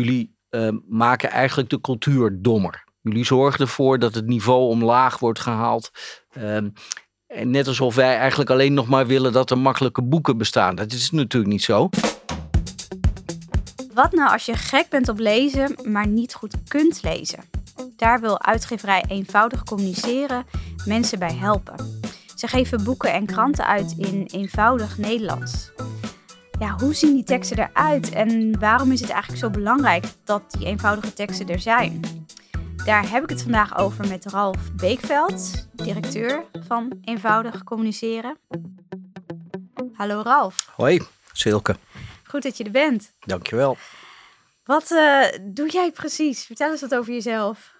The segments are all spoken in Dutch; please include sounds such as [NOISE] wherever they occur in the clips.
jullie ehm, maken eigenlijk de cultuur dommer. Jullie zorgen ervoor dat het niveau omlaag wordt gehaald. Ehm, en net alsof wij eigenlijk alleen nog maar willen dat er makkelijke boeken bestaan. Dat is natuurlijk niet zo. Wat nou als je gek bent op lezen, maar niet goed kunt lezen? Daar wil uitgeverij eenvoudig communiceren mensen bij helpen. Ze geven boeken en kranten uit in eenvoudig Nederlands. Ja, hoe zien die teksten eruit en waarom is het eigenlijk zo belangrijk dat die eenvoudige teksten er zijn? Daar heb ik het vandaag over met Ralf Beekveld, directeur van Eenvoudig Communiceren. Hallo Ralf. Hoi, Silke. Goed dat je er bent. Dankjewel. Wat uh, doe jij precies? Vertel eens wat over jezelf.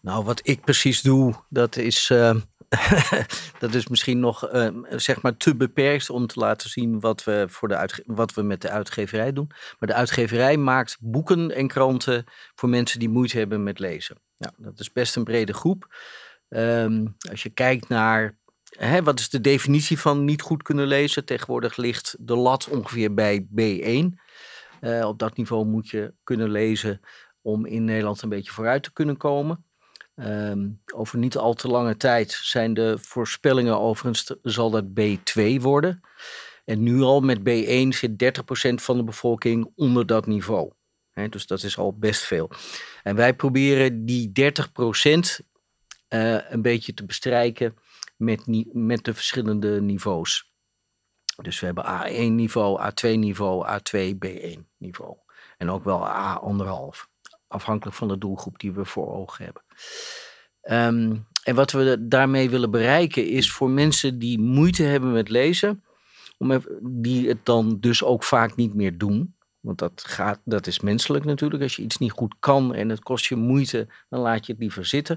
Nou, wat ik precies doe, dat is, uh, [LAUGHS] dat is misschien nog uh, zeg maar te beperkt om te laten zien wat we, voor de wat we met de uitgeverij doen. Maar de uitgeverij maakt boeken en kranten voor mensen die moeite hebben met lezen. Dat is best een brede groep. Um, als je kijkt naar hè, wat is de definitie van niet goed kunnen lezen, tegenwoordig ligt de lat ongeveer bij B1. Uh, op dat niveau moet je kunnen lezen om in Nederland een beetje vooruit te kunnen komen. Um, over niet al te lange tijd zijn de voorspellingen overigens, zal dat B2 worden. En nu al met B1 zit 30% van de bevolking onder dat niveau. Dus dat is al best veel. En wij proberen die 30% uh, eh, een beetje te bestrijken met, met de verschillende niveaus. Dus we hebben A1-niveau, A2-niveau, A2, B1-niveau. En ook wel A1,5 afhankelijk van de doelgroep die we voor ogen hebben. Ehm, en wat we daarmee willen bereiken is voor mensen die moeite hebben met lezen, om die het dan dus ook vaak niet meer doen. Want dat, gaat, dat is menselijk natuurlijk. Als je iets niet goed kan en het kost je moeite, dan laat je het liever zitten.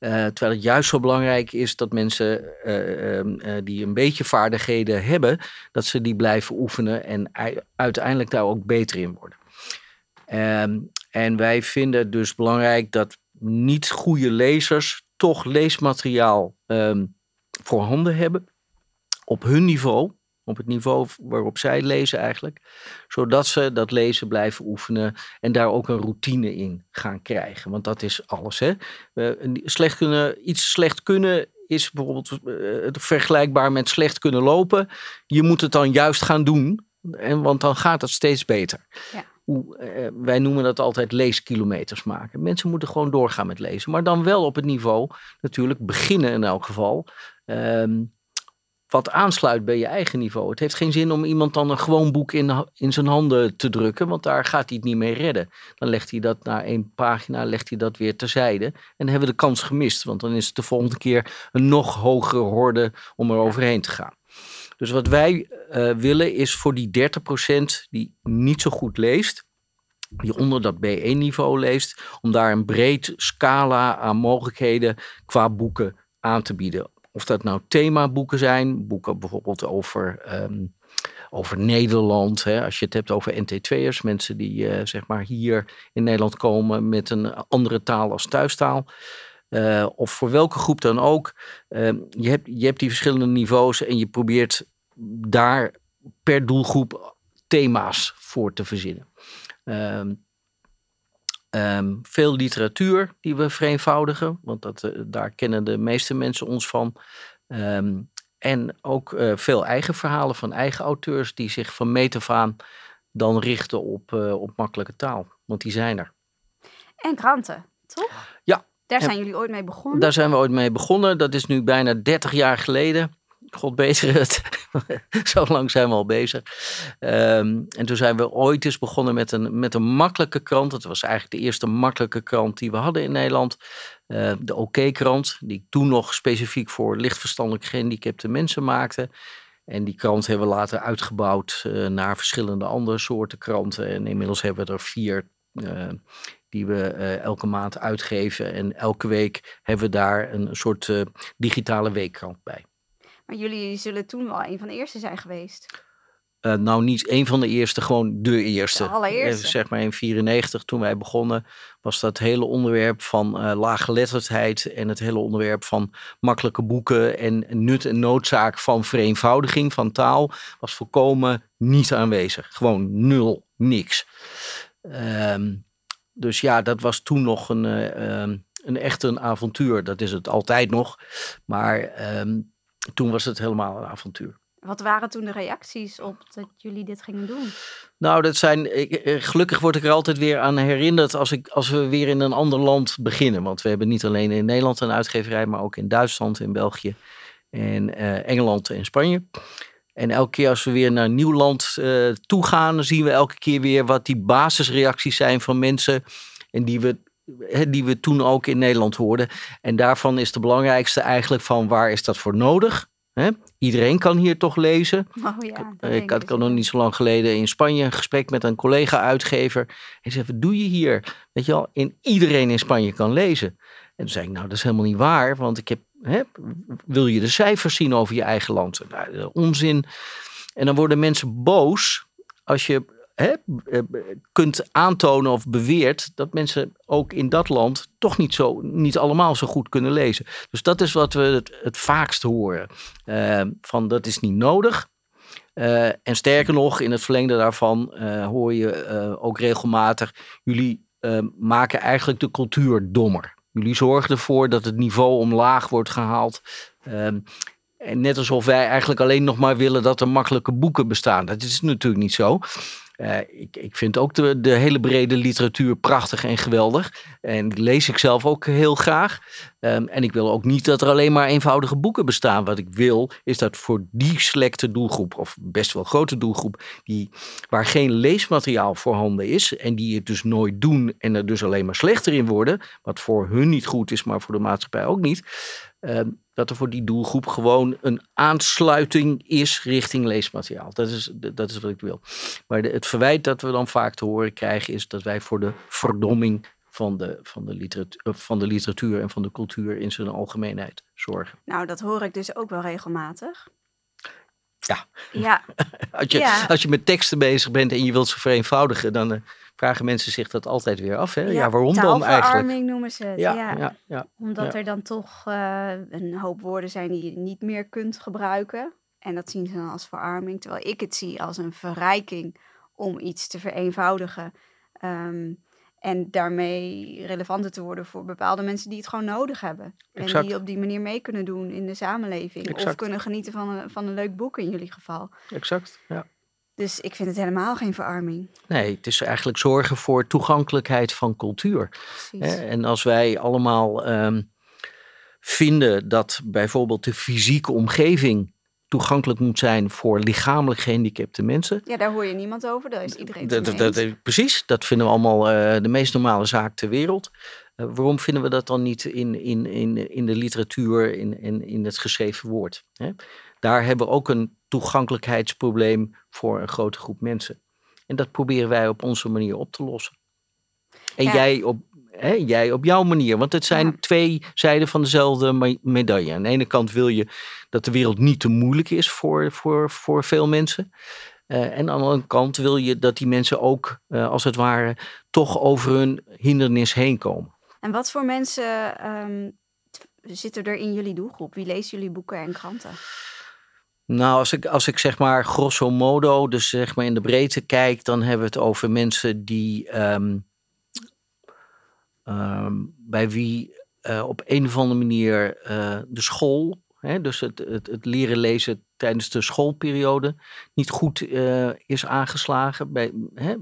Uh, terwijl het juist zo belangrijk is dat mensen uh, die een beetje vaardigheden hebben, dat ze die blijven oefenen en uiteindelijk daar ook beter in worden. Ehm, en wij vinden het dus belangrijk dat niet goede lezers toch leesmateriaal um, voorhanden hebben op hun niveau, op het niveau waarop zij lezen eigenlijk, zodat ze dat lezen blijven oefenen en daar ook een routine in gaan krijgen. Want dat is alles. Hè? slecht kunnen, iets slecht kunnen is bijvoorbeeld uh, vergelijkbaar met slecht kunnen lopen. Je moet het dan juist gaan doen, en, want dan gaat het steeds beter. Ja eh, wij noemen dat altijd leeskilometers maken. Mensen moeten gewoon doorgaan met lezen. Maar dan wel op het niveau, natuurlijk beginnen in elk geval. Ehm, wat aansluit bij je eigen niveau. Het heeft geen zin om iemand dan een gewoon boek in, in zijn handen te drukken, want daar gaat hij het niet mee redden. Dan legt hij dat na één pagina, legt hij dat weer terzijde. En dan hebben we de kans gemist, want dan is het de volgende keer een nog hogere horde om er overheen te gaan. Dus wat wij uh, willen is voor die 30% die niet zo goed leest, die onder dat B1-niveau leest, om daar een breed scala aan mogelijkheden qua boeken aan te bieden. Of dat nou themaboeken zijn, boeken bijvoorbeeld over, um, over Nederland. Hè, als je het hebt over NT2'ers, mensen die uh, zeg maar hier in Nederland komen met een andere taal als thuistaal. Uh, of voor welke groep dan ook. Uh, je, hebt, je hebt die verschillende niveaus en je probeert daar per doelgroep thema's voor te verzinnen. Um, um, veel literatuur die we vereenvoudigen, want dat, uh, daar kennen de meeste mensen ons van. En ook uh, veel eigen verhalen van eigen auteurs die zich van meet af aan dan richten op, op makkelijke taal. Want die zijn er. En kranten, toch? Daar zijn jullie ooit mee begonnen? Daar zijn we ooit mee begonnen. Dat is nu bijna 30 jaar geleden. God beter het. [LAUGHS] Zo lang zijn we al bezig. Um, en toen zijn we ooit eens begonnen met een, met een makkelijke krant. Het was eigenlijk de eerste makkelijke krant die we hadden in Nederland. Uh, de OK-krant, die ik toen nog specifiek voor lichtverstandelijk gehandicapte mensen maakte. En die krant hebben we later uitgebouwd uh, naar verschillende andere soorten kranten. En inmiddels hebben we er vier uh, die we elke maand uitgeven. En elke week hebben we daar een soort digitale weekkrant bij. Maar jullie zullen toen wel een van de eerste zijn geweest. Uh, nou, niet een van de eerste, gewoon de eerste. De allereerste. Zeg maar in 94, toen wij begonnen, was dat hele onderwerp van uh, laaggeletterdheid en het hele onderwerp van makkelijke boeken en nut en noodzaak van vereenvoudiging van taal was volkomen niet aanwezig. Gewoon nul, niks. Ehm, dus ja, dat was toen nog een, uh, een echt een avontuur. Dat is het altijd nog. Maar ehm, toen was het helemaal een avontuur. Wat waren toen de reacties op dat jullie dit gingen doen? Nou, dat zijn, ik, eh, gelukkig word ik er altijd weer aan herinnerd als, ik, als we weer in een ander land beginnen. Want we hebben niet alleen in Nederland een uitgeverij, maar ook in Duitsland, in België en uh, Engeland en Spanje. En elke keer als we weer naar nieuw land uh, toe gaan, dan zien we elke keer weer wat die basisreacties zijn van mensen. En die we, die we toen ook in Nederland hoorden. En daarvan is de belangrijkste eigenlijk van waar is dat voor nodig? Iedereen kan hier toch lezen. [LAUGHS] Oh ja, ik had, ik nog niet zo lang geleden in Spanje een gesprek met een collega-uitgever. Hij zei, wat doe je hier? Weet je wel, in iedereen in Spanje kan lezen. En toen zei ik, nou dat is helemaal niet waar, want ik heb, hè, wil je de cijfers zien over je eigen land? Nou, onzin. En dan worden mensen boos als je eh, kunt aantonen of beweert dat mensen ook in dat land toch niet, zo, niet allemaal zo goed kunnen lezen. Dus dat is wat we het, vaakst horen. Uh, van dat is niet nodig. En sterker nog, in het verlengde daarvan hoor je ook regelmatig, jullie maken eigenlijk de cultuur dommer. Jullie zorgen ervoor dat het niveau omlaag wordt gehaald. Ehm, en net alsof wij eigenlijk alleen nog maar willen dat er makkelijke boeken bestaan. Dat is natuurlijk niet zo. Uh, ik, ik vind ook de, de hele brede literatuur prachtig en geweldig. En die lees ik zelf ook heel graag. Um, en ik wil ook niet dat er alleen maar eenvoudige boeken bestaan. Wat ik wil, is dat voor die selecte doelgroep, of best wel grote doelgroep, die, waar geen leesmateriaal voorhanden is. En die het dus nooit doen en er dus alleen maar slechter in worden. Wat voor hun niet goed is, maar voor de maatschappij ook niet. Um, dat er voor die doelgroep gewoon een aansluiting is richting leesmateriaal. Dat is, dat is wat ik wil. Maar de, het verwijt dat we dan vaak te horen krijgen is dat wij voor de verdomming van de, van, de literatuur, eh, van de literatuur en van de cultuur in zijn algemeenheid zorgen. Nou, dat hoor ik dus ook wel regelmatig. Ja. ja. [LAUGHS] als, je, ja. als je met teksten bezig bent en je wilt ze vereenvoudigen, dan uh, vragen mensen zich dat altijd weer af. Hè? Ja, ja waarom dan eigenlijk? noemen ze het. Ja, ja. ja, Omdat er dan toch uh, een hoop woorden zijn die je niet meer kunt gebruiken. En dat zien ze dan als verarming. Terwijl ik het zie als een verrijking om iets te vereenvoudigen. Um, en daarmee relevanter te worden voor bepaalde mensen die het gewoon nodig hebben. Exact. En die op die manier mee kunnen doen in de samenleving. Exact. Of kunnen genieten van een, van een leuk boek in jullie geval. Exact, ja. Dus ik vind het helemaal geen verarming. Nee, het is eigenlijk zorgen voor toegankelijkheid van cultuur. Precies. En als wij allemaal um, vinden dat bijvoorbeeld de fysieke omgeving toegankelijk moet zijn voor lichamelijk gehandicapte mensen. Ja, daar hoor je niemand over. Daar is iedereen dat, dat, dat, Precies, dat vinden we allemaal uh, de meest normale zaak ter wereld. Uh, waarom vinden we dat dan niet in, in, in, in de literatuur, in, in, in het geschreven woord? Hè? Daar hebben we ook een toegankelijkheidsprobleem voor een grote groep mensen. En dat proberen wij op onze manier op te lossen. En ja. jij, op, hè, jij op jouw manier. Want het zijn ja. twee zijden van dezelfde medaille. Aan de ene kant wil je dat de wereld niet te moeilijk is voor, voor, voor veel mensen. Uh, en aan de andere kant wil je dat die mensen ook, uh, als het ware, toch over hun hindernis heen komen. En wat voor mensen um, zitten er in jullie doelgroep? Wie leest jullie boeken en kranten? Nou, als ik, als ik zeg maar grosso modo, dus zeg maar in de breedte kijk, dan hebben we het over mensen die um, um, bij wie uh, op een of andere manier uh, de school, hè, dus het, het, het, leren lezen tijdens de schoolperiode, niet goed uh, is aangeslagen. Bij, hè,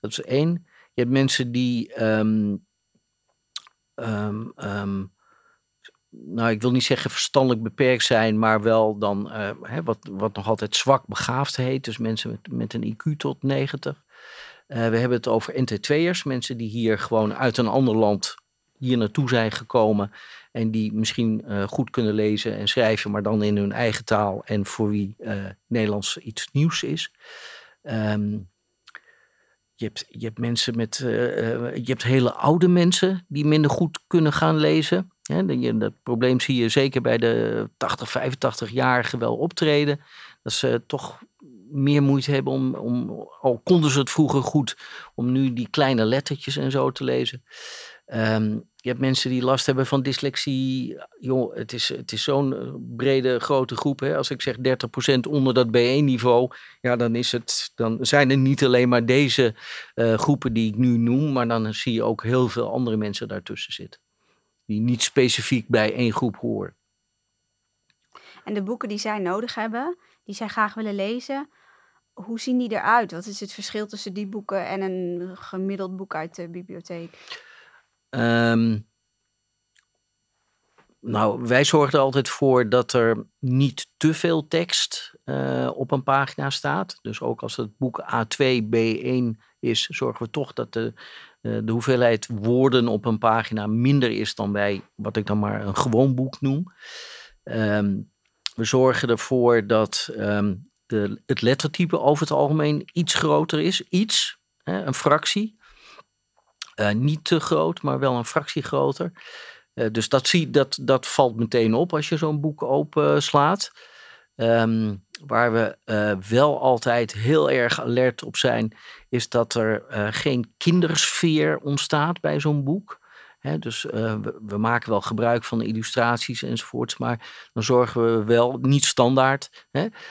dat is één. Je hebt mensen die. Um, nou, ik wil niet zeggen verstandelijk beperkt zijn, maar wel dan uh, hè, wat, wat nog altijd zwak begaafd heet. Dus mensen met, met een IQ tot 90. Uh, we hebben het over NT2'ers, mensen die hier gewoon uit een ander land hier naartoe zijn gekomen. En die misschien uh, goed kunnen lezen en schrijven, maar dan in hun eigen taal. En voor wie Nederlands iets nieuws is. Um, je hebt, je hebt mensen met. je hebt hele oude mensen die minder goed kunnen gaan lezen. Dat probleem zie je zeker bij de 80, 85-jarigen wel optreden. Dat ze toch meer moeite hebben om, om, al konden ze het vroeger goed, om nu die kleine lettertjes en zo te lezen. Um, je hebt mensen die last hebben van dyslexie. Joh, het is, het is zo'n eh, brede, grote groep. Hè? Als ik zeg 30% onder dat B1-niveau, ja, dan, is het, dan zijn er niet alleen maar deze uh, groepen die ik nu noem, maar dan zie je ook heel veel andere mensen daartussen zitten. Die niet specifiek bij één groep horen. En de boeken die zij nodig hebben, die zij graag willen lezen, hoe zien die eruit? Wat is het verschil tussen die boeken en een gemiddeld boek uit de bibliotheek? Um, nou, wij zorgen er altijd voor dat er niet te veel tekst uh, op een pagina staat. Dus ook als het boek A2, B1 is, zorgen we toch dat de, de hoeveelheid woorden op een pagina minder is dan bij wat ik dan maar een gewoon boek noem. Um, we zorgen ervoor dat um, de, het lettertype over het algemeen iets groter is. Iets, hè, een fractie. Uh, niet te groot, maar wel een fractie groter. Uh, dus dat, zie, dat, dat valt meteen op als je zo'n boek openslaat. Um, waar we uh, wel altijd heel erg alert op zijn, is dat er geen kindersfeer ontstaat bij zo'n boek dus uh, we, maken wel gebruik van illustraties enzovoorts, maar dan zorgen we wel, niet standaard,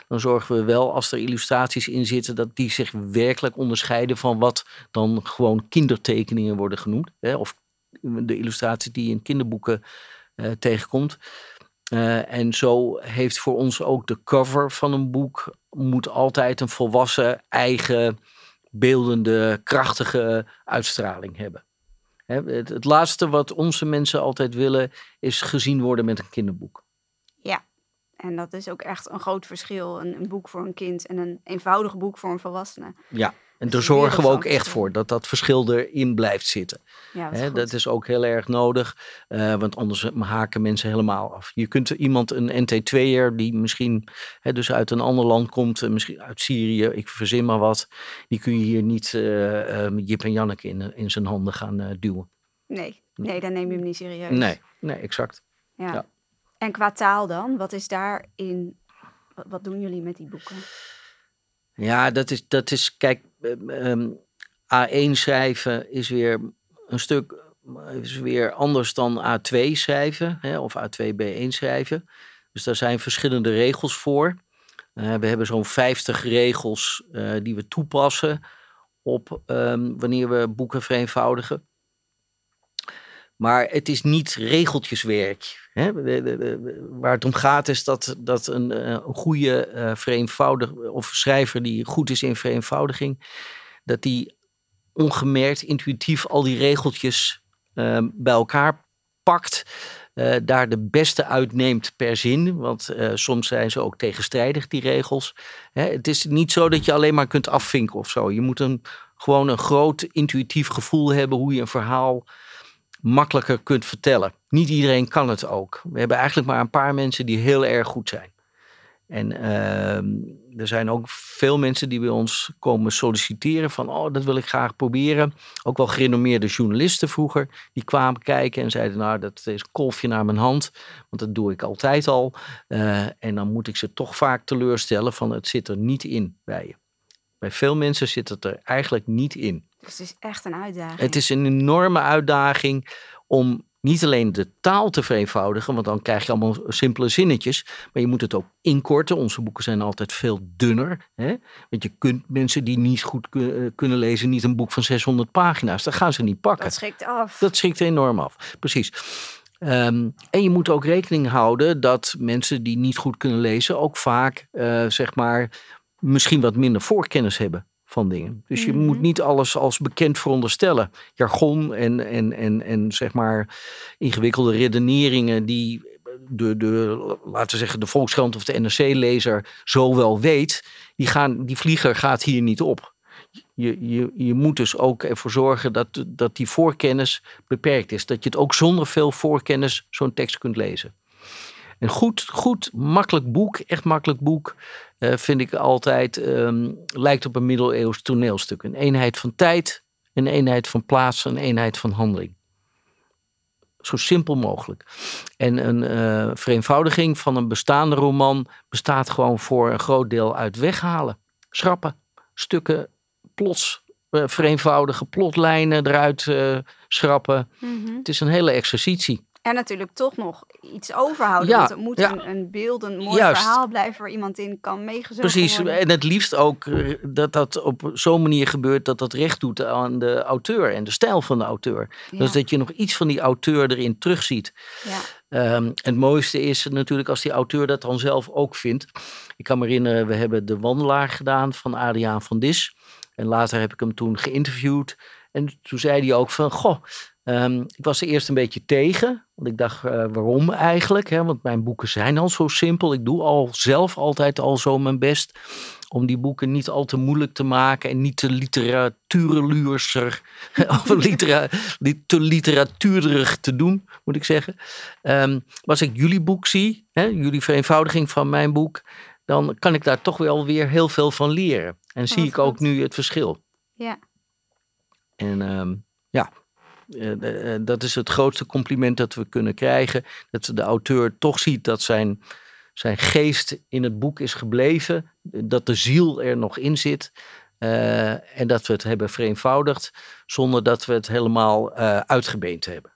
dan zorgen we wel als er illustraties in zitten, dat die zich werkelijk onderscheiden van wat dan gewoon kindertekeningen worden genoemd. Of de illustraties die in kinderboeken tegenkomt. Uh, en zo heeft voor ons ook de cover van een boek moet altijd een volwassen, eigen, beeldende, krachtige uitstraling hebben. Het, het laatste wat onze mensen altijd willen is gezien worden met een kinderboek. Ja, en dat is ook echt een groot verschil. Een, een boek voor een kind en een eenvoudig boek voor een volwassene. Ja, en daar zorgen we ook echt voor dat dat verschil erin blijft zitten. Ja, dat, is, dat is ook heel erg nodig, uh, want anders haken mensen helemaal af. Je kunt iemand, een NT2'er die misschien hè, dus uit een ander land komt, eh, misschien uit Syrië, ik verzin maar wat, die kun je hier niet uh, met Jip en Janneke in, in zijn handen gaan duwen. Nee, nee, dan neem je hem niet serieus. Nee, nee exact. Ja. ja. En qua taal dan, wat is daarin, wat, wat doen jullie met die boeken? Ja, dat is, dat is kijk, um, A1 schrijven is weer een stuk is weer anders dan A2 schrijven hè, of A2B1 schrijven. Dus daar zijn verschillende regels voor. Uh, we hebben zo'n 50 regels uh, die we toepassen op um, wanneer we boeken vereenvoudigen. Maar het is niet regeltjeswerk. Hè? waar het om gaat is dat, dat een, eh, een goede uh, vereenvoudig, of schrijver die goed is in vereenvoudiging, dat die ongemerkt, intuïtief al die regeltjes uh, bij elkaar pakt. Uh, daar de beste uitneemt per zin. Want soms zijn ze ook tegenstrijdig, die regels. Hè, het is niet zo dat je alleen maar kunt afvinken of zo. Je moet een, gewoon een groot intuïtief gevoel hebben hoe je een verhaal makkelijker kunt vertellen. Niet iedereen kan het ook. We hebben eigenlijk maar een paar mensen die heel erg goed zijn. En uh, er zijn ook veel mensen die bij ons komen solliciteren van, oh, dat wil ik graag proberen. Ook wel gerenommeerde journalisten vroeger, die kwamen kijken en zeiden, nou, dat is een kolfje naar mijn hand, want dat doe ik altijd al. Uh, en dan moet ik ze toch vaak teleurstellen van, het zit er niet in bij je. Bij veel mensen zit het er eigenlijk niet in. Dus het is echt een uitdaging. Het is een enorme uitdaging om niet alleen de taal te vereenvoudigen, want dan krijg je allemaal simpele zinnetjes, maar je moet het ook inkorten. Onze boeken zijn altijd veel dunner. Hè? Want je kunt mensen die niet goed kunnen lezen, niet een boek van 600 pagina's, dat gaan ze niet pakken. Dat schrikt af. Dat schrikt enorm af, precies. Um, en je moet ook rekening houden dat mensen die niet goed kunnen lezen ook vaak, uh, zeg maar, misschien wat minder voorkennis hebben van dingen. Dus je moet mhm. niet alles als bekend veronderstellen. Jargon en, en, en, en zeg maar ingewikkelde redeneringen die de, de, laten we zeggen, de Volkskrant of de NRC-lezer zo wel weet, die, gaan, die vlieger gaat hier niet op. Je, je, je moet dus ook ervoor zorgen dat, dat die voorkennis beperkt is. Dat je het ook zonder veel voorkennis zo'n tekst kunt lezen. Een goed, goed, makkelijk boek, echt makkelijk boek, vind ik altijd, um, lijkt op een middeleeuws toneelstuk. Een eenheid van tijd, een eenheid van plaats, een eenheid van handeling. Zo simpel mogelijk. En een uh, vereenvoudiging van een bestaande roman bestaat gewoon voor een groot deel uit weghalen, schrappen, stukken plots vereenvoudigen, plotlijnen eruit uh, schrappen. Mhm. Het is een hele exercitie. En natuurlijk toch nog iets overhouden. Ja, want het moet ja. een, een beeld, een mooi Juist. verhaal blijven waar iemand in kan meegezogen Precies, worden. en het liefst ook eh, dat dat op zo'n manier gebeurt dat dat recht doet aan de auteur en de stijl van de auteur. Ja, Dus dat je nog iets van die auteur erin terugziet. ja. Ehm, het mooiste is natuurlijk als die auteur dat dan zelf ook vindt. Ik kan me herinneren, we hebben De Wandelaar gedaan van Adriaan van Dis. En later heb ik hem toen geïnterviewd. En toen zei hij ook van, goh, ehm, ik was er eerst een beetje tegen. Want ik dacht, eh, waarom eigenlijk? Hè? Want mijn boeken zijn al zo simpel. Ik doe al zelf altijd al zo mijn best om die boeken niet al te moeilijk te maken en niet te literatuurluurser [LAUGHS] of [LAUGHS] litera, li- te literatuurig te doen, moet ik zeggen. Maar als ik jullie boek zie, hè, jullie vereenvoudiging van mijn boek, dan kan ik daar toch wel weer heel veel van leren. En zie ik ook nu het verschil. Ja. En ehm, ja, dat is het grootste compliment dat we kunnen krijgen. Dat de auteur toch ziet dat zijn, zijn geest in het boek is gebleven. Dat de ziel er nog in zit. eh, en dat we het hebben vereenvoudigd zonder dat we het helemaal eh, uitgebeend hebben.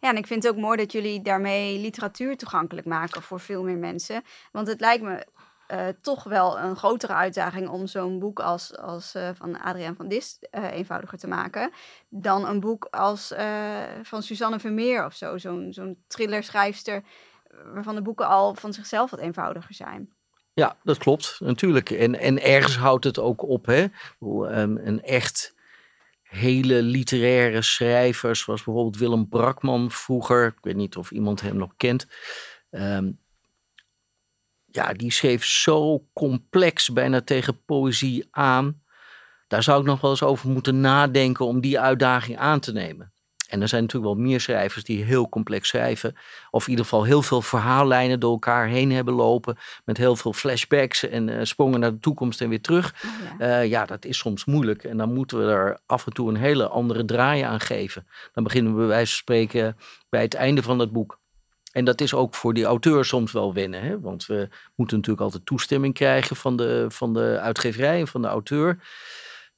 Ja, en ik vind het ook mooi dat jullie daarmee literatuur toegankelijk maken voor veel meer mensen. Want het lijkt me eh, toch wel een grotere uitdaging om zo'n boek als, als eh, van Adriaan van Dis eh, eenvoudiger te maken. Dan een boek als van Suzanne Vermeer of zo. Zo'n zo'n thrillerschrijfster waarvan de boeken al van zichzelf wat eenvoudiger zijn. Ja, dat klopt, natuurlijk. En, en ergens houdt het ook op. Hè? Ehm, een echt hele literaire schrijver, zoals bijvoorbeeld Willem Brakman vroeger. Ik weet niet of iemand hem nog kent. Ehm, ja, die schreef zo complex, bijna tegen poëzie aan. Daar zou ik nog wel eens over moeten nadenken om die uitdaging aan te nemen. En er zijn natuurlijk wel meer schrijvers die heel complex schrijven. Of in ieder geval heel veel verhaallijnen door elkaar heen hebben lopen. Met heel veel flashbacks en eh, sprongen naar de toekomst en weer terug. Oh, ja. Eh, ja, dat is soms moeilijk. En dan moeten we er af en toe een hele andere draai aan geven. Dan beginnen we bij wijze van spreken bij het einde van het boek. En dat is ook voor die auteur soms wel wennen. Hè? Want we moeten natuurlijk altijd toestemming krijgen van de, van de uitgeverij en van de auteur.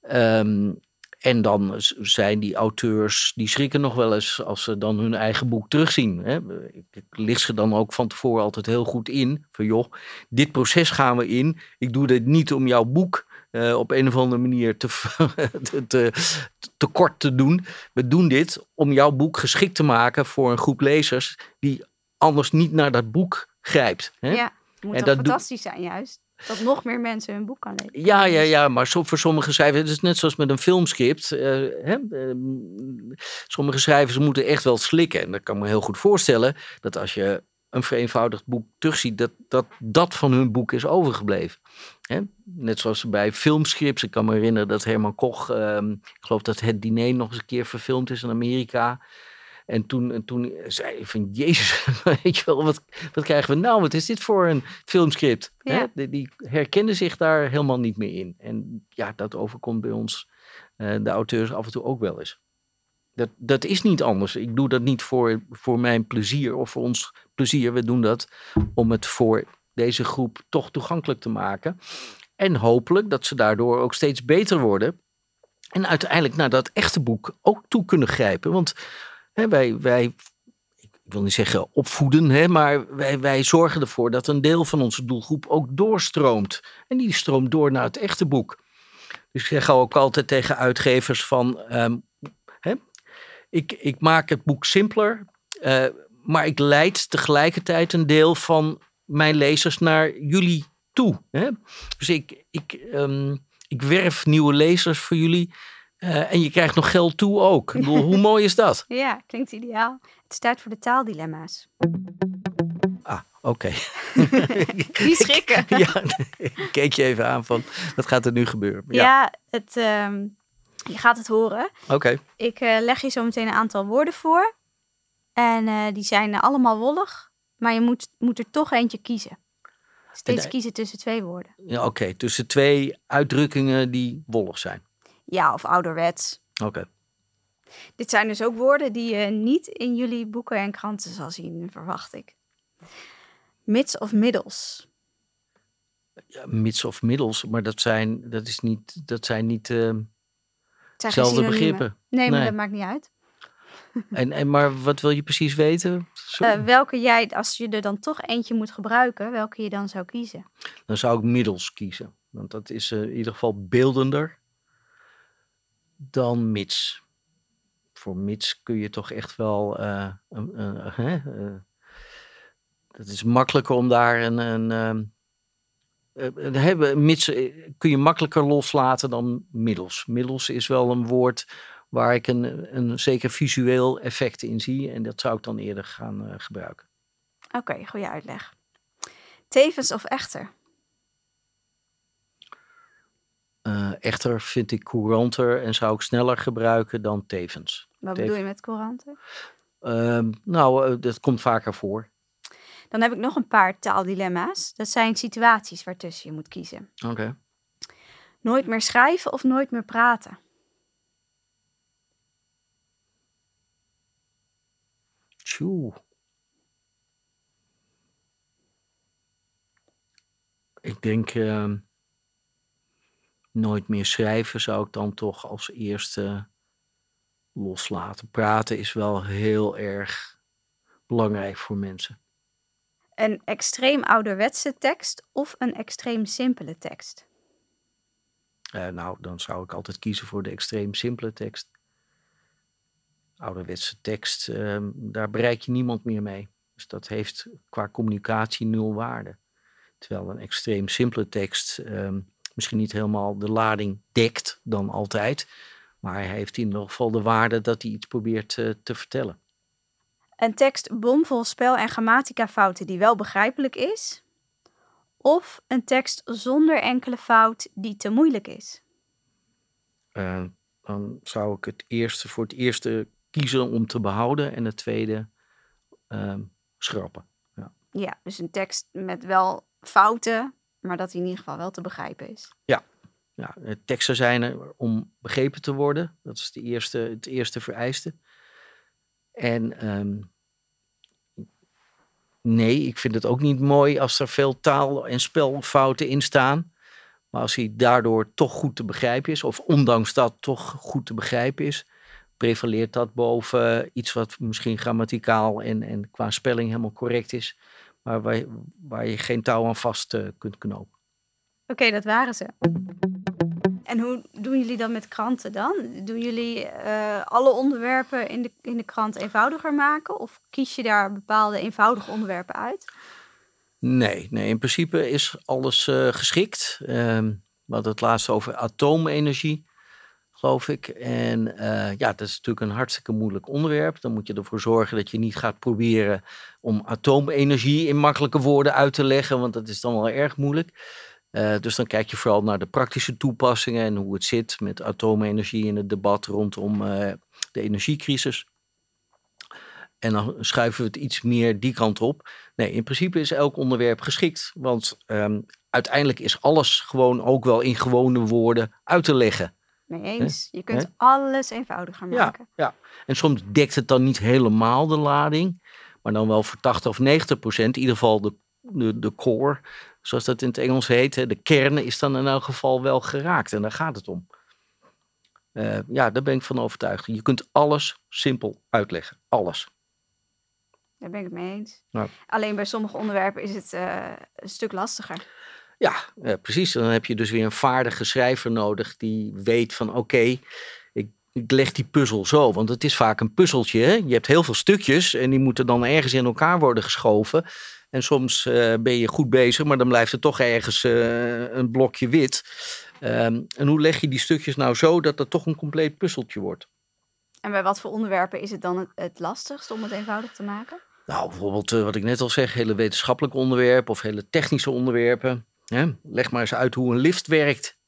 Ehm, en dan zijn die auteurs, die schrikken nog wel eens als ze dan hun eigen boek terugzien. Hè? Ik, licht ze dan ook van tevoren altijd heel goed in. Van joh, dit proces gaan we in. Ik doe dit niet om jouw boek eh, op een of andere manier te, [LAUGHS] te, te kort te doen. We doen dit om jouw boek geschikt te maken voor een groep lezers die anders niet naar dat boek grijpt. Hè? ja, het moet En dat fantastisch zijn juist. Dat nog meer mensen hun boek kan lezen. Ja, ja, ja, maar voor sommige schrijvers, het is net zoals met een filmscript. eh, hè, ehm, sommige schrijvers moeten echt wel slikken. En dat kan me heel goed voorstellen dat als je een vereenvoudigd boek terugziet, dat dat, dat van hun boek is overgebleven. Hè? Net zoals bij filmscripts. Ik kan me herinneren dat Herman Koch, ehm, ik geloof dat het diner nog eens een keer verfilmd is in Amerika. En toen, en toen zei hij van, jezus, [LAUGHS] weet je wel, wat, wat krijgen we nou? Wat is dit voor een filmscript? Hè? Die, die herkenden zich daar helemaal niet meer in. En ja, dat overkomt bij ons, eh, de auteurs, af en toe ook wel eens. Dat, dat is niet anders. Ik doe dat niet voor, voor mijn plezier of voor ons plezier. We doen dat om het voor deze groep toch toegankelijk te maken. En hopelijk dat ze daardoor ook steeds beter worden. En uiteindelijk naar dat echte boek ook toe kunnen grijpen. Want hè, wij, wij, ik wil niet zeggen opvoeden, hè, maar wij, wij zorgen ervoor dat een deel van onze doelgroep ook doorstroomt. En die stroomt door naar het echte boek. Dus ik zeg ook altijd tegen uitgevers van, ehm, hè, ik, ik maak het boek simpeler, eh, maar ik leid tegelijkertijd een deel van mijn lezers naar jullie toe. Hè? Dus ik, ik, ehm, ik werf nieuwe lezers voor jullie. Eh, en je krijgt nog geld toe ook. Ik bedoel, hoe mooi is dat? [LAUGHS] Ja, klinkt ideaal. Het tijd voor de taaldilemma's. Ah, oké. [LAUGHS] Die schrikken. [LAUGHS] ja, ik keek je even aan van, wat gaat er nu gebeuren? Ja, Ja, het, ehm, je gaat het horen. oké. Ik eh, leg je zo meteen een aantal woorden voor. En eh, die zijn allemaal wollig. Maar je moet, moet er toch eentje kiezen. Steeds En, kiezen tussen twee woorden. Ja, oké. Tussen twee uitdrukkingen die wollig zijn. Ja, of ouderwets. Oké. Dit zijn dus ook woorden die je niet in jullie boeken en kranten zal zien, verwacht ik. Mits of middels. Ja, mits of middels, maar dat zijn, dat is niet, dat zijn niet, ehm, zijn Zelfde begrippen. Nee, maar Nee. dat maakt niet uit. [LAUGHS] En, en, maar wat wil je precies weten? Eh, welke jij, als je er dan toch eentje moet gebruiken, welke je dan zou kiezen? Dan zou ik middels kiezen. Want dat is eh, in ieder geval beeldender dan mits. Voor mits kun je toch echt wel. eh, hè, eh, het is makkelijker om daar een. een ehm, eh, hebben, mits eh, kun je makkelijker loslaten dan middels. Middels is wel een woord waar ik een, een zeker visueel effect in zie. En dat zou ik dan eerder gaan eh, gebruiken. Oké, goede uitleg. Tevens of echter? Eh, echter vind ik couranter en zou ik sneller gebruiken dan tevens. Wat bedoel je met couranten? Ehm, nou, eh, dat komt vaker voor. Dan heb ik nog een paar taaldilemma's. Dat zijn situaties waartussen je moet kiezen. Oké. Nooit meer schrijven of nooit meer praten? Tjoe. Ik denk ehm, nooit meer schrijven zou ik dan toch als eerste loslaten. Praten is wel heel erg belangrijk voor mensen. Een extreem ouderwetse tekst of een extreem simpele tekst? Eh, nou, dan zou ik altijd kiezen voor de extreem simpele tekst. Ouderwetse tekst, ehm, daar bereik je niemand meer mee. Dus dat heeft qua communicatie nul waarde. Terwijl een extreem simpele tekst ehm, misschien niet helemaal de lading dekt dan altijd. Maar hij heeft in ieder geval de waarde dat hij iets probeert eh, te vertellen. Een tekst bomvol spel- en grammatica-fouten die wel begrijpelijk is? Of een tekst zonder enkele fout die te moeilijk is? Eh, dan zou ik het eerste voor het eerste kiezen om te behouden en het tweede ehm, schrappen. Ja, dus een tekst met wel fouten, maar dat die in ieder geval wel te begrijpen is. Ja, eh, teksten zijn er om begrepen te worden. Dat is de eerste, het eerste vereiste. En ehm, nee, ik vind het ook niet mooi als er veel taal- en spelfouten in staan. Maar als hij daardoor toch goed te begrijpen is, of ondanks dat toch goed te begrijpen is, prevaleert dat boven iets wat misschien grammaticaal en, en qua spelling helemaal correct is, waar, je- waar je geen touw aan vast eh, kunt knopen. Oké, dat waren ze. En hoe doen jullie dan met kranten dan? Doen jullie eh, alle onderwerpen in de, in de krant eenvoudiger maken? Of kies je daar bepaalde eenvoudige onderwerpen uit? Nee, nee, in principe is alles eh, geschikt. Ehm we hadden het laatst over atoomenergie, geloof ik. En eh, ja, dat is natuurlijk een hartstikke moeilijk onderwerp. Dan moet je ervoor zorgen dat je niet gaat proberen om atoomenergie in makkelijke woorden uit te leggen, want dat is dan wel erg moeilijk. Eh, dus dan kijk je vooral naar de praktische toepassingen en hoe het zit met atoomenergie in het debat rondom eh, de energiecrisis. En dan schuiven we het iets meer die kant op. Nee, in principe is elk onderwerp geschikt. Want ehm, uiteindelijk is alles gewoon ook wel in gewone woorden uit te leggen. Mee eens. Je kunt alles eenvoudiger Ja, maken. ja. En soms dekt het dan niet helemaal de lading. Maar dan wel voor 80 of 90 procent. In ieder geval de, de, de core, zoals dat in het Engels heet. De kern is dan in elk geval wel geraakt. En daar gaat het om. Eh, ja, daar ben ik van overtuigd. Je kunt alles simpel uitleggen. Alles. Daar ben ik het mee eens. Ja. Alleen bij sommige onderwerpen is het eh, een stuk lastiger. Ja, eh, precies. Dan heb je dus weer een vaardige schrijver nodig die weet van oké, ik, ik leg die puzzel zo. Want het is vaak een puzzeltje. Hè? Je hebt heel veel stukjes en die moeten dan ergens in elkaar worden geschoven. En soms eh, ben je goed bezig, maar dan blijft er toch ergens eh, een blokje wit. Ehm, en hoe leg je die stukjes nou zo dat het toch een compleet puzzeltje wordt? En bij wat voor onderwerpen is het dan het, het lastigst om het eenvoudig te maken? Nou, bijvoorbeeld wat ik net al zeg, hele wetenschappelijke onderwerpen of hele technische onderwerpen. Hè? Leg maar eens uit hoe een lift werkt.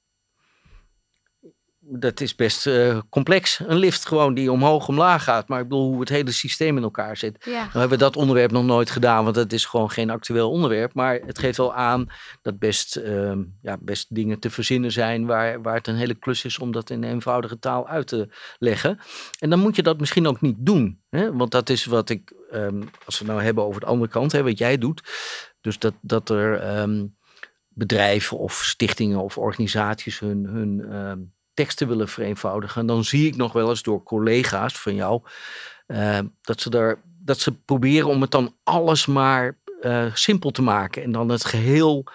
Dat is best eh, complex. Een lift gewoon die omhoog omlaag gaat. Maar ik bedoel hoe het hele systeem in elkaar zit. Ja. Nou hebben we dat onderwerp nog nooit gedaan, want dat is gewoon geen actueel onderwerp. Maar het geeft wel aan dat best, ehm, ja, best dingen te verzinnen zijn waar, waar het een hele klus is om dat in eenvoudige taal uit te leggen. En dan moet je dat misschien ook niet doen. Hè? Want dat is wat ik, ehm, als we het nou hebben over de andere kant, hè, wat jij doet. Dus dat, dat er ehm, bedrijven of stichtingen of organisaties hun, hun ehm, teksten willen vereenvoudigen. En dan zie ik nog wel eens door collega's van jou eh, dat, ze daar, dat ze proberen om het dan alles maar eh, simpel te maken. En dan het geheel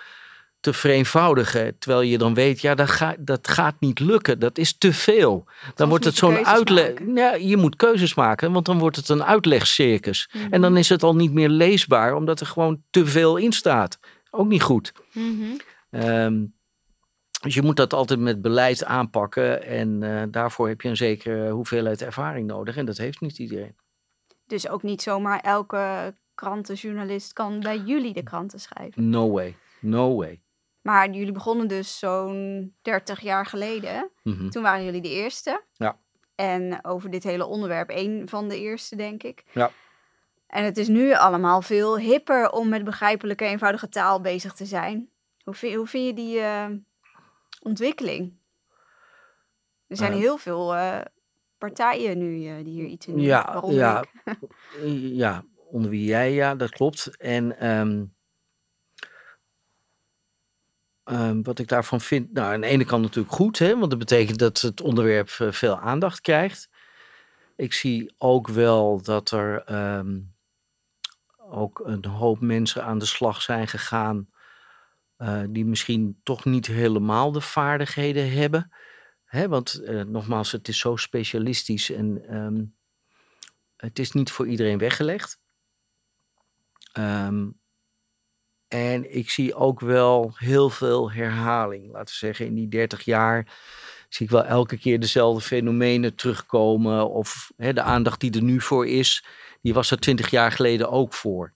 te vereenvoudigen. Terwijl je dan weet, ja, dat, gaat dat gaat niet lukken. Dat is te veel. Dan wordt het zo'n uitleg. Ja, je moet keuzes maken, want dan wordt het een uitlegcircus. En dan mhm. is het al niet meer leesbaar, omdat er gewoon te veel in staat. Ook niet goed. Mm dus je moet dat altijd met beleid aanpakken. En uh, daarvoor heb je een zekere hoeveelheid ervaring nodig. En dat heeft niet iedereen. Dus ook niet zomaar elke krantenjournalist kan bij jullie de kranten schrijven? No way. No way. Maar jullie begonnen dus zo'n 30 jaar geleden. Mhm. Toen waren jullie de eerste. Ja. En over dit hele onderwerp één van de eerste, denk ik. Ja. En het is nu allemaal veel hipper om met begrijpelijke, eenvoudige taal bezig te zijn. Hoe vind, hoe vind je die uh, ontwikkeling? Er zijn heel veel uh, partijen nu die hier iets in doen. Ja, ja, [LAUGHS] ja, onder wie jij, ja, dat klopt. En um, um, wat ik daarvan vind, nou aan de ene kant natuurlijk goed, hè, want dat betekent dat het onderwerp veel aandacht krijgt. Ik zie ook wel dat er um, ook een hoop mensen aan de slag zijn gegaan uh, die misschien toch niet helemaal de vaardigheden hebben. Hè, want uh, nogmaals, het is zo specialistisch en um, het is niet voor iedereen weggelegd. Um, en ik zie ook wel heel veel herhaling. Laten we zeggen, in die 30 jaar zie ik wel elke keer dezelfde fenomenen terugkomen. Of hè, de aandacht die er nu voor is, die was er 20 jaar geleden ook voor.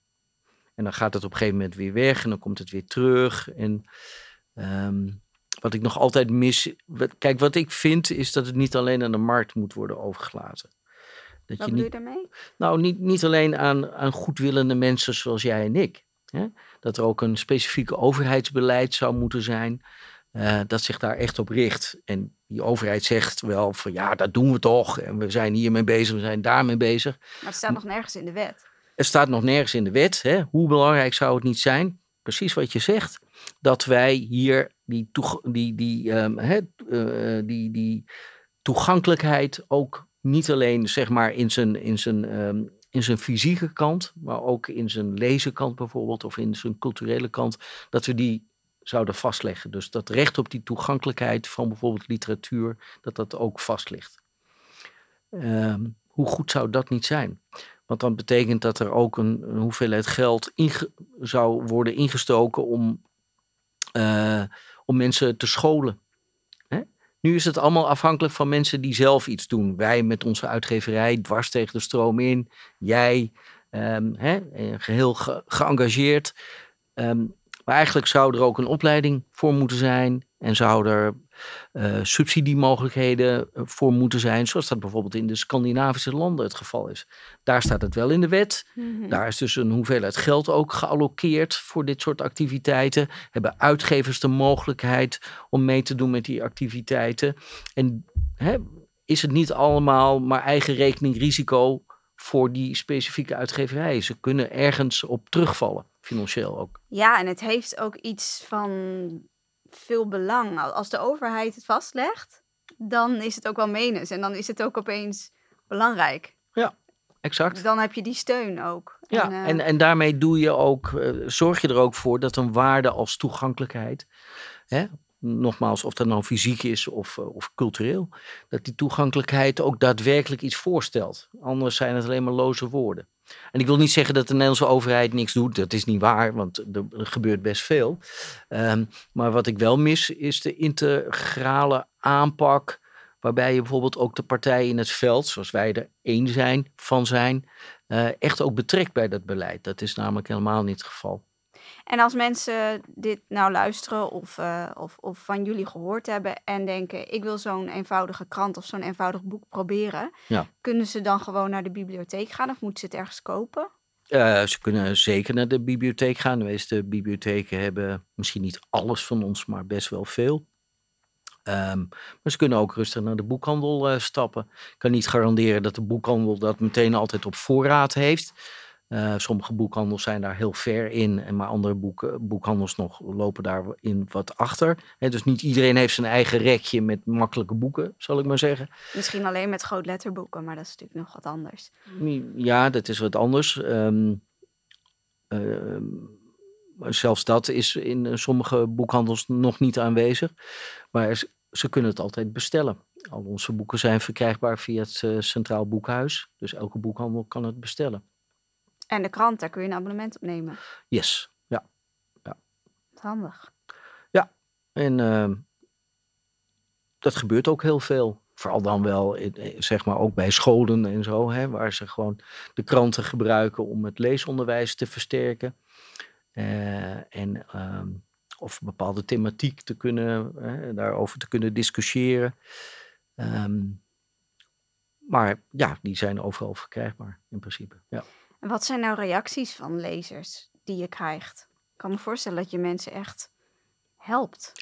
En dan gaat het op een gegeven moment weer weg en dan komt het weer terug. En um, wat ik nog altijd mis. Kijk, wat ik vind is dat het niet alleen aan de markt moet worden overgelaten. Dat wat je bedoel je daarmee? Nou, niet, niet alleen aan, aan goedwillende mensen zoals jij en ik. Hè? Dat er ook een specifieke overheidsbeleid zou moeten zijn. Uh, dat zich daar echt op richt. En die overheid zegt wel van ja, dat doen we toch. En we zijn hiermee bezig, we zijn daarmee bezig. Maar het staat nog nergens in de wet. Het staat nog nergens in de wet. Hè? Hoe belangrijk zou het niet zijn? Precies wat je zegt. Dat wij hier die, die, die, um, hè, uh, die, die toegankelijkheid ook niet alleen zeg maar in zijn, in zijn, um, in zijn fysieke kant, maar ook in zijn lezenkant bijvoorbeeld, of in zijn culturele kant, dat we die zouden vastleggen. Dus dat recht op die toegankelijkheid van bijvoorbeeld literatuur, dat dat ook vast ligt. Um, hoe goed zou dat niet zijn? Want dan betekent dat er ook een, hoeveelheid geld zou worden ingestoken om, uh, om mensen te scholen. Hè? Nu is het allemaal afhankelijk van mensen die zelf iets doen. Wij met onze uitgeverij dwars tegen de stroom in. Jij, um, hè, geheel ge geëngageerd. Um, maar eigenlijk zou er ook een opleiding voor moeten zijn. En zou er uh, subsidiemogelijkheden eh, voor moeten zijn, zoals dat bijvoorbeeld in de Scandinavische landen het geval is. Daar staat het wel in de wet. Mhm. Daar is dus een hoeveelheid geld ook gealloceerd voor dit soort activiteiten. Hebben uitgevers de mogelijkheid om mee te doen met die activiteiten. En hè, is het niet allemaal maar eigen rekening risico voor die specifieke uitgeverijen? Ze kunnen ergens op terugvallen, financieel ook. Ja, en het heeft ook iets van veel belang. Als de overheid het vastlegt, dan is het ook wel menens. En dan is het ook opeens belangrijk. Ja, exact. Dan heb je die steun ook. Ja, en, uh, en, en daarmee doe je ook, uh, zorg je er ook voor dat een waarde als toegankelijkheid, hè, nogmaals, of dat nou fysiek is of, uh, of cultureel, dat die toegankelijkheid ook daadwerkelijk iets voorstelt. Anders zijn het alleen maar loze woorden. En ik wil niet zeggen dat de Nederlandse overheid niks doet. Dat is niet waar, want er, gebeurt best veel. Um, maar wat ik wel mis, is de integrale aanpak. Waarbij je bijvoorbeeld ook de partijen in het veld, zoals wij er één zijn, van zijn, uh, echt ook betrekt bij dat beleid. Dat is namelijk helemaal niet het geval. En als mensen dit nou luisteren of, uh, of, of van jullie gehoord hebben en denken: ik wil zo'n eenvoudige krant of zo'n eenvoudig boek proberen, ja. kunnen ze dan gewoon naar de bibliotheek gaan of moeten ze het ergens kopen? Uh, ze kunnen zeker naar de bibliotheek gaan. De meeste bibliotheken hebben misschien niet alles van ons, maar best wel veel. Um, maar ze kunnen ook rustig naar de boekhandel uh, stappen. Ik kan niet garanderen dat de boekhandel dat meteen altijd op voorraad heeft. Uh, sommige boekhandels zijn daar heel ver in, en maar andere boekhandels nog lopen daarin wat achter. dus niet iedereen heeft zijn eigen rekje met makkelijke boeken, zal ik maar zeggen. Misschien alleen met grootletterboeken, maar dat is natuurlijk nog wat anders. Ja, dat is wat anders. Um, zelfs dat is in sommige boekhandels nog niet aanwezig. Maar ze kunnen het altijd bestellen. Al onze boeken zijn verkrijgbaar via het uh, Centraal Boekhuis. Dus elke boekhandel kan het bestellen. En de krant, daar kun je een abonnement op nemen? Yes, ja. ja. Handig. Ja, en uh, dat gebeurt ook heel veel. Vooral dan wel, zeg maar, ook bij scholen en zo, hè, waar ze gewoon de kranten gebruiken om het leesonderwijs te versterken. Uh, en uh, of bepaalde thematiek te kunnen, hè, daarover te kunnen discussiëren. Um, maar ja, die zijn overal verkrijgbaar in principe. Ja. En wat zijn nou reacties van lezers die je krijgt? Ik kan me voorstellen dat je mensen echt helpt.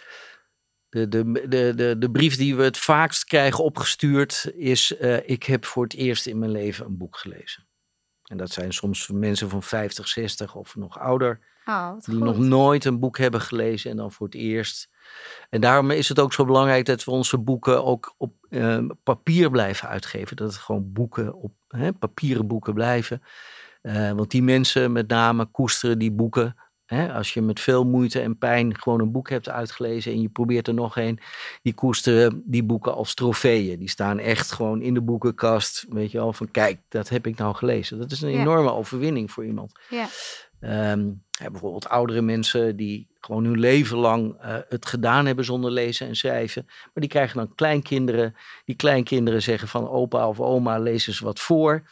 De, de, de, de, de brief die we het vaakst krijgen opgestuurd is: uh, Ik heb voor het eerst in mijn leven een boek gelezen. En dat zijn soms mensen van 50, 60 of nog ouder. Oh, die nog nooit een boek hebben gelezen en dan voor het eerst. En daarom is het ook zo belangrijk dat we onze boeken ook op uh, papier blijven uitgeven. Dat het gewoon boeken op hè, papieren boeken blijven. Uh, want die mensen met name koesteren die boeken. Hè, als je met veel moeite en pijn gewoon een boek hebt uitgelezen en je probeert er nog een, die koesteren die boeken als trofeeën. Die staan echt gewoon in de boekenkast. Weet je wel, van kijk, dat heb ik nou gelezen. Dat is een enorme overwinning voor iemand. Ja. Um, bijvoorbeeld oudere mensen die gewoon hun leven lang uh, het gedaan hebben zonder lezen en schrijven. Maar die krijgen dan kleinkinderen. Die kleinkinderen zeggen van opa of oma, lees eens wat voor.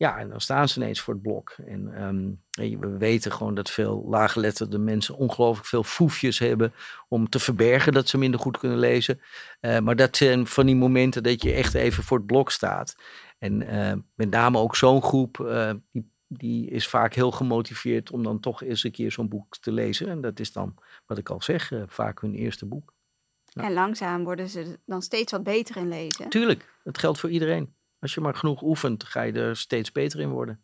Ja, en dan staan ze ineens voor het blok. En um, we weten gewoon dat veel laaggeletterde mensen ongelooflijk veel foefjes hebben om te verbergen dat ze minder goed kunnen lezen. Uh, maar dat zijn van die momenten dat je echt even voor het blok staat. En uh, met name ook zo'n groep, uh, die, die is vaak heel gemotiveerd om dan toch eens een keer zo'n boek te lezen. En dat is dan, wat ik al zeg, vaak hun eerste boek. Ja. En langzaam worden ze dan steeds wat beter in lezen. Tuurlijk, dat geldt voor iedereen. Als je maar genoeg oefent, ga je er steeds beter in worden.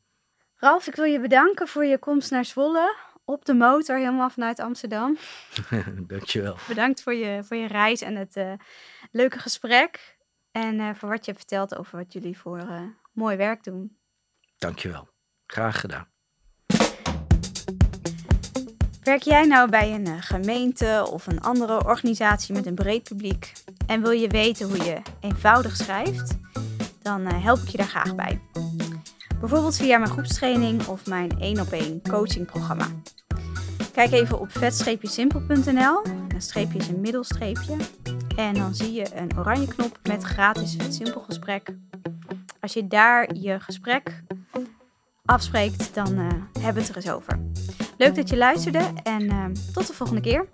Ralf, ik wil je bedanken voor je komst naar Zwolle. Op de motor, helemaal vanuit Amsterdam. [LAUGHS] Dankjewel. Bedankt voor je, voor je reis en het uh, leuke gesprek. En uh, voor wat je hebt verteld over wat jullie voor uh, mooi werk doen. Dankjewel. Graag gedaan. Werk jij nou bij een gemeente of een andere organisatie met een breed publiek en wil je weten hoe je eenvoudig schrijft? Dan eh, help ik je daar graag bij. Bijvoorbeeld via mijn groepstraining of mijn 1 op 1 coachingprogramma. Kijk even op vet-simpel.nl. Een streepje is een middelstreepje. En dan zie je een oranje knop met gratis vet simpel gesprek. Als je daar je gesprek afspreekt, dan uh, hebben we het er eens over. Leuk dat je luisterde en uh, tot de volgende keer.